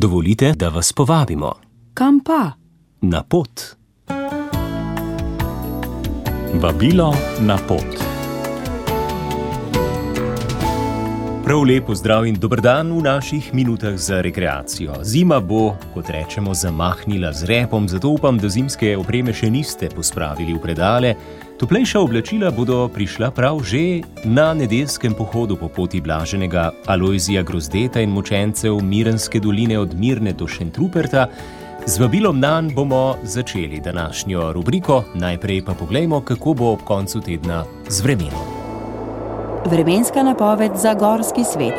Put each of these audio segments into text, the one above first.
Dovolite, da vas povabimo Kam pa? na pot. Vabilo na pot. Prav lepo zdrav in dober dan v naših minutah za rekreacijo. Zima bo, kot rečemo, zamahnila z repom, zato upam, da zimske opreme še niste pospravili v predale. Toplejša oblačila bodo prišla prav že na nedeljskem pohodu po poti blaženega Alojzija Grozdeta in močencev Mirenske doline od Mirne do Šentruperta. Z vabilom na dan bomo začeli današnjo rubriko, najprej pa poglejmo, kako bo ob koncu tedna z vremenom. Vremenska napoved za gorski svet.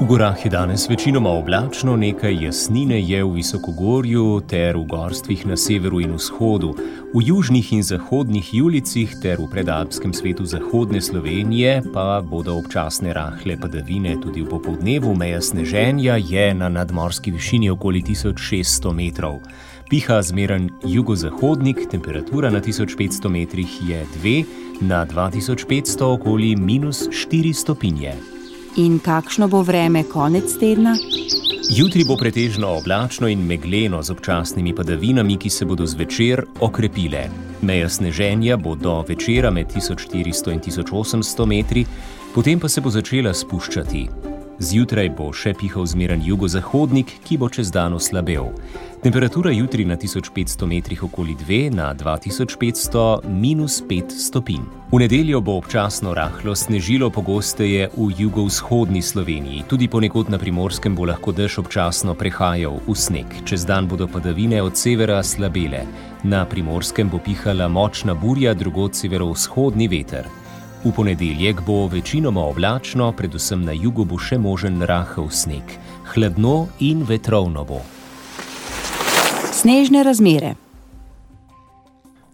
V gorah je danes večinoma oblačno, nekaj jasnine je v visokogorju ter v gorstvih na severu in vzhodu. V južnih in zahodnih julicih ter v predalpskem svetu zahodne Slovenije pa bodo občasne rahle padavine tudi v popoldnevu, meja sneženja je na nadmorski višini okoli 1600 metrov. Piha zmeren jugozahodnik, temperatura na 1500 metrih je 2, na 2500 okoli minus 4 stopinje. In kakšno bo vreme konec tedna? Jutri bo pretežno oblačno in megleno z občasnimi padavinami, ki se bodo zvečer okrepile. Meja sneženja bo do večera med 1400 in 1800 metri, potem pa se bo začela spuščati. Zjutraj bo še pihal zmeren jugozahodnik, ki bo čez dan oslabel. Temperatura jutri na 1500 metrih okoli 2, na 2500 minus 5 stopinj. V nedeljo bo občasno rahlo snežilo pogosteje v jugovzhodni Sloveniji, tudi ponekod na primorskem bo lahko dež občasno prehajal v sneg. Čez dan bodo padavine od severa slabele. Na primorskem bo pihala močna burja, drugod severovzhodni veter. V ponedeljek bo večinoma oblačno, predvsem na jugu bo še možen rahel sneg. Hladno in vetrovno bo. Snežne razmere.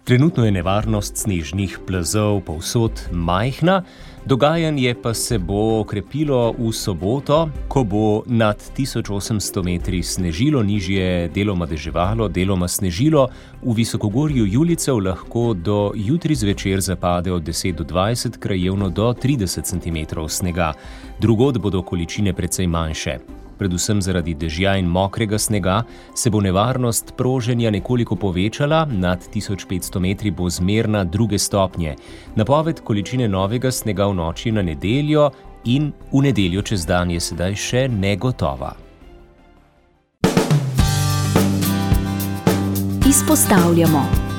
Trenutno je nevarnost snežnih plazov povsod majhna, dogajanje pa se bo okrepilo v soboto, ko bo nad 1800 metri snežilo, nižje deloma deževalo, deloma snežilo, v visokogorju Julicev lahko do jutri zvečer zapade od 10 do 20, krajevno do 30 cm snega, drugod bodo količine precej manjše. Predvsem zaradi dežja in mokrega snega se bo nevarnost proženja nekoliko povečala, nad 1500 metri bo zmerna druge stopnje. Napoved količine novega snega v noči na nedeljo in v nedeljo čez dan je sedaj še negotova. Izpostavljamo.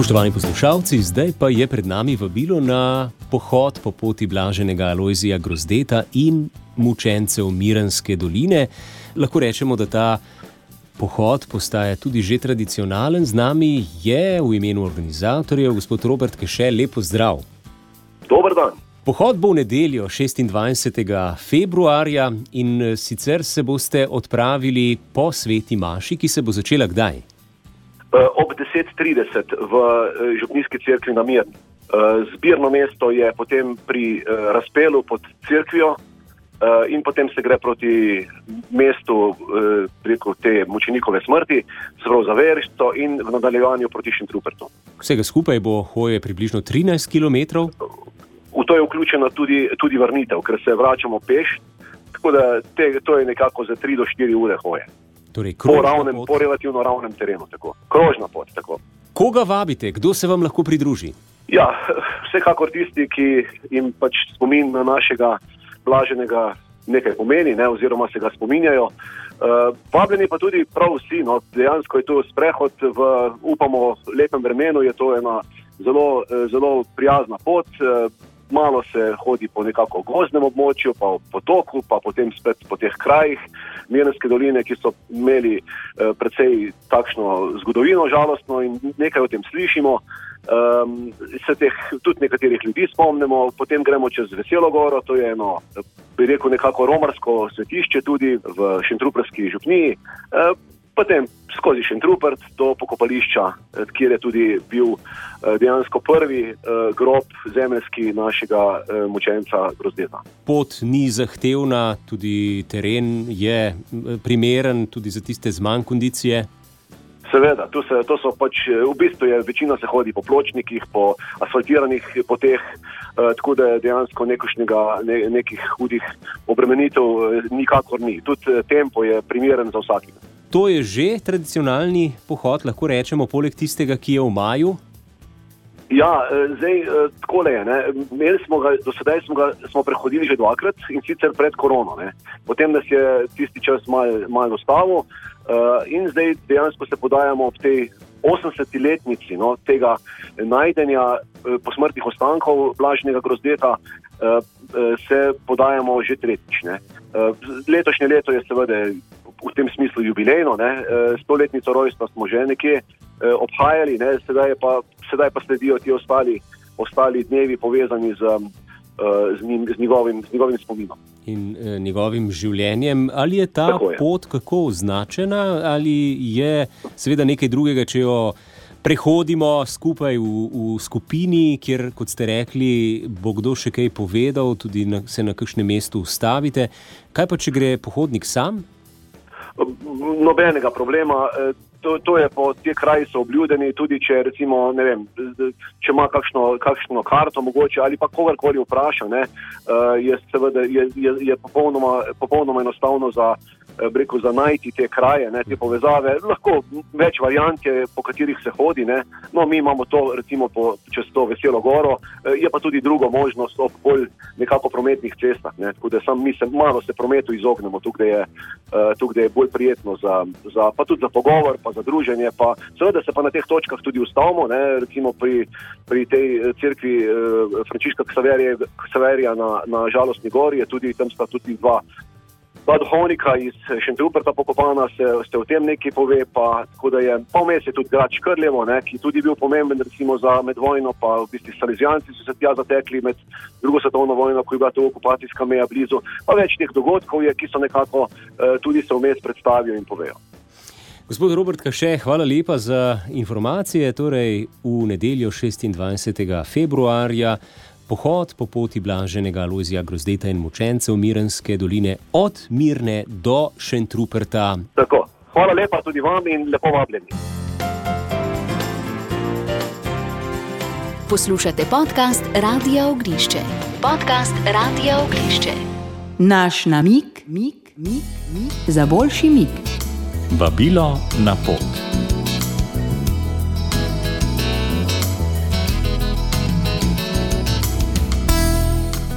Spoštovani poslušalci, zdaj pa je pred nami vabilo na pohod po poti blaženega Alojzija Grozdeta in mučencev Mirenske doline. Lahko rečemo, da ta pohod postaja tudi že tradicionalen. Z nami je v imenu organizatorjev gospod Robert Kešel, lepo zdrav. Dober dan. Pohod bo v nedeljo 26. februarja in eh, sicer se boste odpravili po sveti Maši, ki se bo začela kdaj? Eh, Ob 10.30 v eh, Župnijski cerkvi na Mir. Zbirno mesto je potem pri eh, razpelu pod cerkvijo eh, in potem se gre proti mestu eh, preko te mučenikove smrti, zelo za veriščo in v nadaljevanju proti Šentrupertu. Vsega skupaj bo hoje približno 13 km. V to je vključena tudi, tudi vrnitev, ker se vračamo peš, tako da te, to je nekako za 3 do 4 ure hoje. Torej, Po, ravnem, pot. po relativno ravnem terenu, tako. krožna pot. Tako. Koga vabite, kdo se vam lahko pridruži? Ja, vsekakor tisti, ki jim pač spomin na našega blaženega nekaj pomeni, ne, oziroma se ga spominjajo. Uh, vabljeni pa tudi prav vsi. No, dejansko je to sprehod v, upamo, lepem vremenu, je to ena zelo, eh, zelo prijazna pot. Uh, malo se hodi po nekako gozdnem območju, pa po potoku, pa potem spet po teh krajih Mirnske doline, ki so imeli uh, precej takšno zgodovino žalostno in nekaj o tem slišimo. Um, se teh tudi nekaterih ljudi spomnimo, potem gremo čez Veselo Goro, to je eno, bi rekel, nekako romarsko svetišče tudi v Šentruperski župniji. Uh, potem skozi Šentrupert do pokopališča, eh, kjer je tudi bil eh, dejansko prvi eh, grob zemeljski našega mučenca Grozdeta. Pot ni zahtevna, tudi teren je primeren, tudi za tiste z manj kondicije. Seveda, se, to so pač v bistvu je, večina se hodi po pločnikih, po asfaltiranih poteh, eh, tako da dejansko nekošnega, ne, nekih hudih obremenitev eh, nikakor ni. Tudi tempo je primeren za vsakega. To je že tradicionalni pohod, lahko rečemo, poleg tistega, ki je v maju. Ja, eh, zdaj eh, tako je. Smo ga, do sedaj smo, ga, smo prehodili že dvakrat in sicer pred korono. Ne. Potem nas je tisti čas malo mal ustavil. Uh, in zdaj dejansko se podajamo ob tej 80-letnici no, tega najdenja posmrtnih ostankov Blažnega grozdeta, se podajamo že tretjič. Uh, letošnje leto je seveda v tem smislu jubilejno, uh, stoletnico rojstva smo že nekje obhajali, ne, sedaj, pa, sedaj pa sledijo ti ostali, ostali dnevi povezani z. Z, njim, z, njegovim, z njegovim spominom in e, njegovim življenjem. Ali je ta je. pot kako označena, ali je seveda nekaj drugega, če jo prehodimo skupaj v, v skupini, kjer, kot ste rekli, bo kdo še kaj povedal, tudi na, se na kakšnem mestu ustavite. Kaj pa, če gre pohodnik sam? Nobenega problema. E, to, to je po teh krajih so obljudeni, tudi če, recimo, vem, če ima kakšno, kakšno karto, mogoče ali pa kogarkoli vpraša, ne, uh, je, seveda, je, je, je popolnoma, popolnoma enostavno za. Eh, Breko za najti te kraje, ne, te povezave. Lahko več variant je, po katerih se hodi. No, mi imamo to, recimo, po, čez to veselo goro, eh, je pa tudi druga možnost ob bolj nekako prometnih cestah. Ne, tako da sam mi se malo se prometu izognemo, tukaj je, tukaj je bolj prijetno za, za, pa tudi za pogovor, pa za druženje. Pa, seveda se pa na teh točkah tudi ustavimo, ne, recimo pri, pri tej crkvi eh, Frančiška Ksaverija na, na Žalostni gori, je tudi tam sta tudi dva dva duhovnika iz Šentruperta pokopana, se, se o tem nekaj pove. Pa, tako da je pomes je tudi grad Škrljevo, ne, ki tudi bil pomemben recimo za medvojno, pa v bistvu Salizijanci so se tja zatekli med drugo svetovno vojno, ko je bila to okupacijska meja blizu. Pa več teh dogodkov je, ki so nekako eh, tudi se vmes predstavijo in povejo. Gospod Robert Kaše, hvala lepa za informacije. Torej, v nedeljo 26. februarja pohod po poti blaženega Lozija Grozdeta in Mučencev Mirenske doline od Mirne do Šentruperta. Tako. Hvala lepa tudi vam in lepo vabljeni. Poslušate podcast Radio Ognišče. Podcast Radio Ognišče. Naš namik, mik, mik, mik za boljši mik. Vabilo na pot.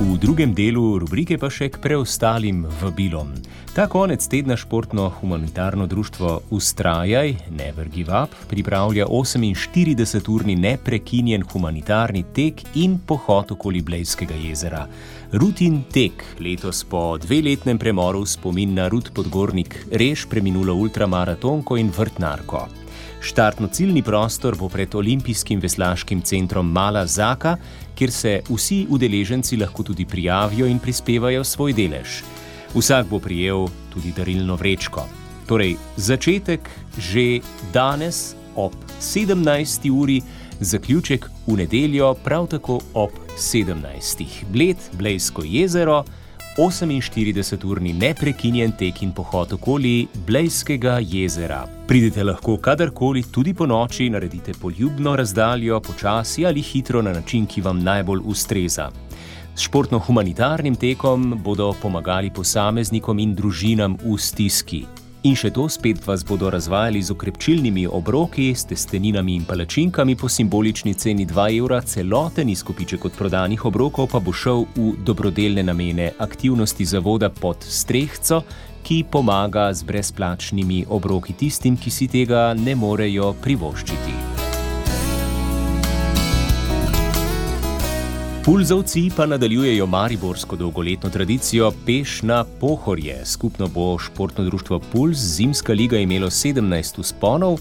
V drugem delu rubrike pa še k preostalim vabilom. Ta konec tedna športno-humanitarno društvo Ustrajaj, Never Give Up, pripravlja 48-urni neprekinjen humanitarni tek in pohod okoli Blejskega jezera. Rutin tek letos po dveletnem premoru spomin na Rud Podgornik, reš preminulo ultramaratonko in vrtnarko. Štartno-ciljni prostor bo pred olimpijskim veslaškim centrom Mala Zaka, kjer se vsi udeleženci lahko tudi prijavijo in prispevajo svoj delež. Vsak bo prijel tudi darilno vrečko. Torej, začetek že danes ob 17. uri, zaključek v nedeljo prav tako ob 17. Bled, Blejsko jezero. 48-urni neprekinjen tek in pohod okoli Blejskega jezera. Pridite lahko kadarkoli, tudi po noči, naredite poljubno razdaljo, počasi ali hitro na način, ki vam najbolj ustreza. S športno-humanitarnim tekom bodo pomagali posameznikom in družinam v stiski. In še to spet vas bodo razvajali z okrepčilnimi obroki, s testeninami in palačinkami po simbolični ceni 2 evra, celoten izkupiček od prodanih obrokov pa bo šel v dobrodelne namene aktivnosti zavoda pod strehco, ki pomaga z brezplačnimi obroki tistim, ki si tega ne morejo privoščiti. Pulzovci pa nadaljujejo mariborsko dolgoletno tradicijo peš na pohorje. Skupno bo športno društvo Puls Zimska liga imelo 17 usponov.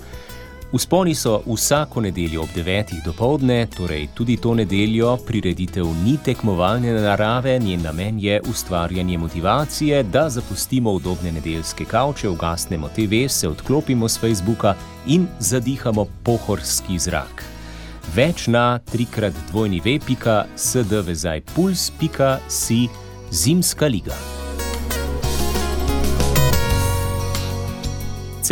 Usponi so vsako nedeljo ob 9. dopoledne, torej tudi to nedeljo prireditev ni tekmovalne narave, njen namen je ustvarjanje motivacije, da zapustimo udobne nedeljske kavče, ugasnemo TV, se odklopimo z Facebooka in zadihamo pohorski zrak več na trikrat dvojni v.sdvezajpuls.si Zimska liga.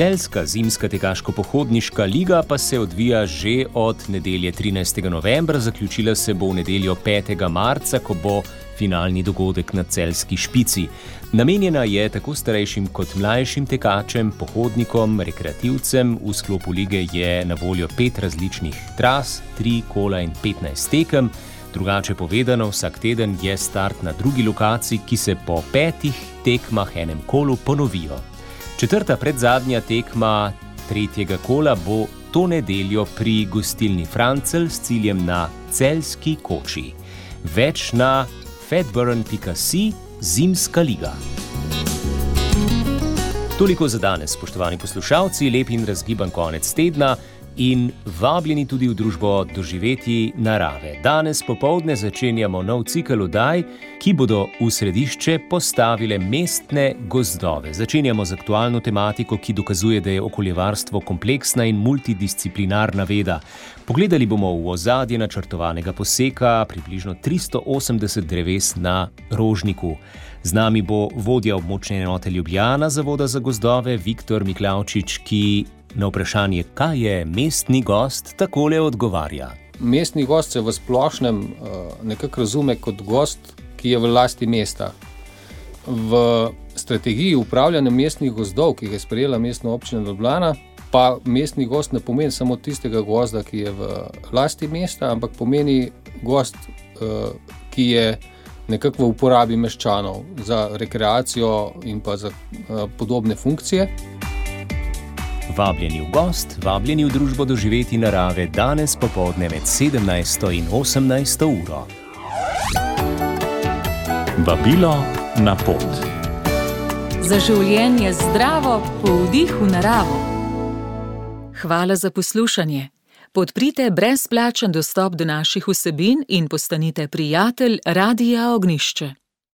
Celska zimska tekaško-pohodniška liga pa se odvija že od nedelje 13. novembra, zaključila se bo v nedeljo 5. marca, ko bo finalni dogodek na celski špici. Namenjena je tako starejšim kot mlajšim tekačem, pohodnikom, rekreativcem. V sklopu lige je na voljo pet različnih tras, tri kola in 15 tekem. Drugače povedano, vsak teden je start na drugi lokaciji, ki se po petih tekmah enem kolu ponovijo. Četrta predzadnja tekma tretjega kola bo to nedeljo pri gostilni Francel s ciljem na celski koči. Več na fedburn.com zimska liga. Toliko za danes, spoštovani poslušalci, lep in razgiban konec tedna in vabljeni tudi v družbo doživeti narave. Danes popovdne začenjamo nov cikl oddaj, ki bodo v središče postavile mestne gozdove. Začenjamo z aktualno tematiko, ki dokazuje, da je okoljevarstvo kompleksna in multidisciplinarna veda. Pogledali bomo v ozadje načrtovanega poseka približno 380 dreves na rožniku. Z nami bo vodja območne enote Ljubljana Zavoda za gozdove Viktor Miklaučič, ki Na vprašanje, kaj je mestni gost, takole odgovarja. Mestni gost se v splošnem uh, nekako razume kot gost, ki je v lasti mesta. V strategiji upravljanja mestnih gozdov, ki je sprejela mestna občina Ljubljana, pa mestni gost ne pomeni samo tistega gozda, ki je v lasti mesta, ampak pomeni gost, uh, ki je nekako v uporabi meščanov za rekreacijo in pa za uh, podobne funkcije. Vabljeni v gost, vabljeni v družbo doživeti narave danes popovdne med 17 in 18 uro. Vabilo na pot. Za življenje zdravo, po vdihu naravo. Hvala za poslušanje. Podprite brezplačen dostop do naših vsebin in postanite prijatelj Radia Ognišče.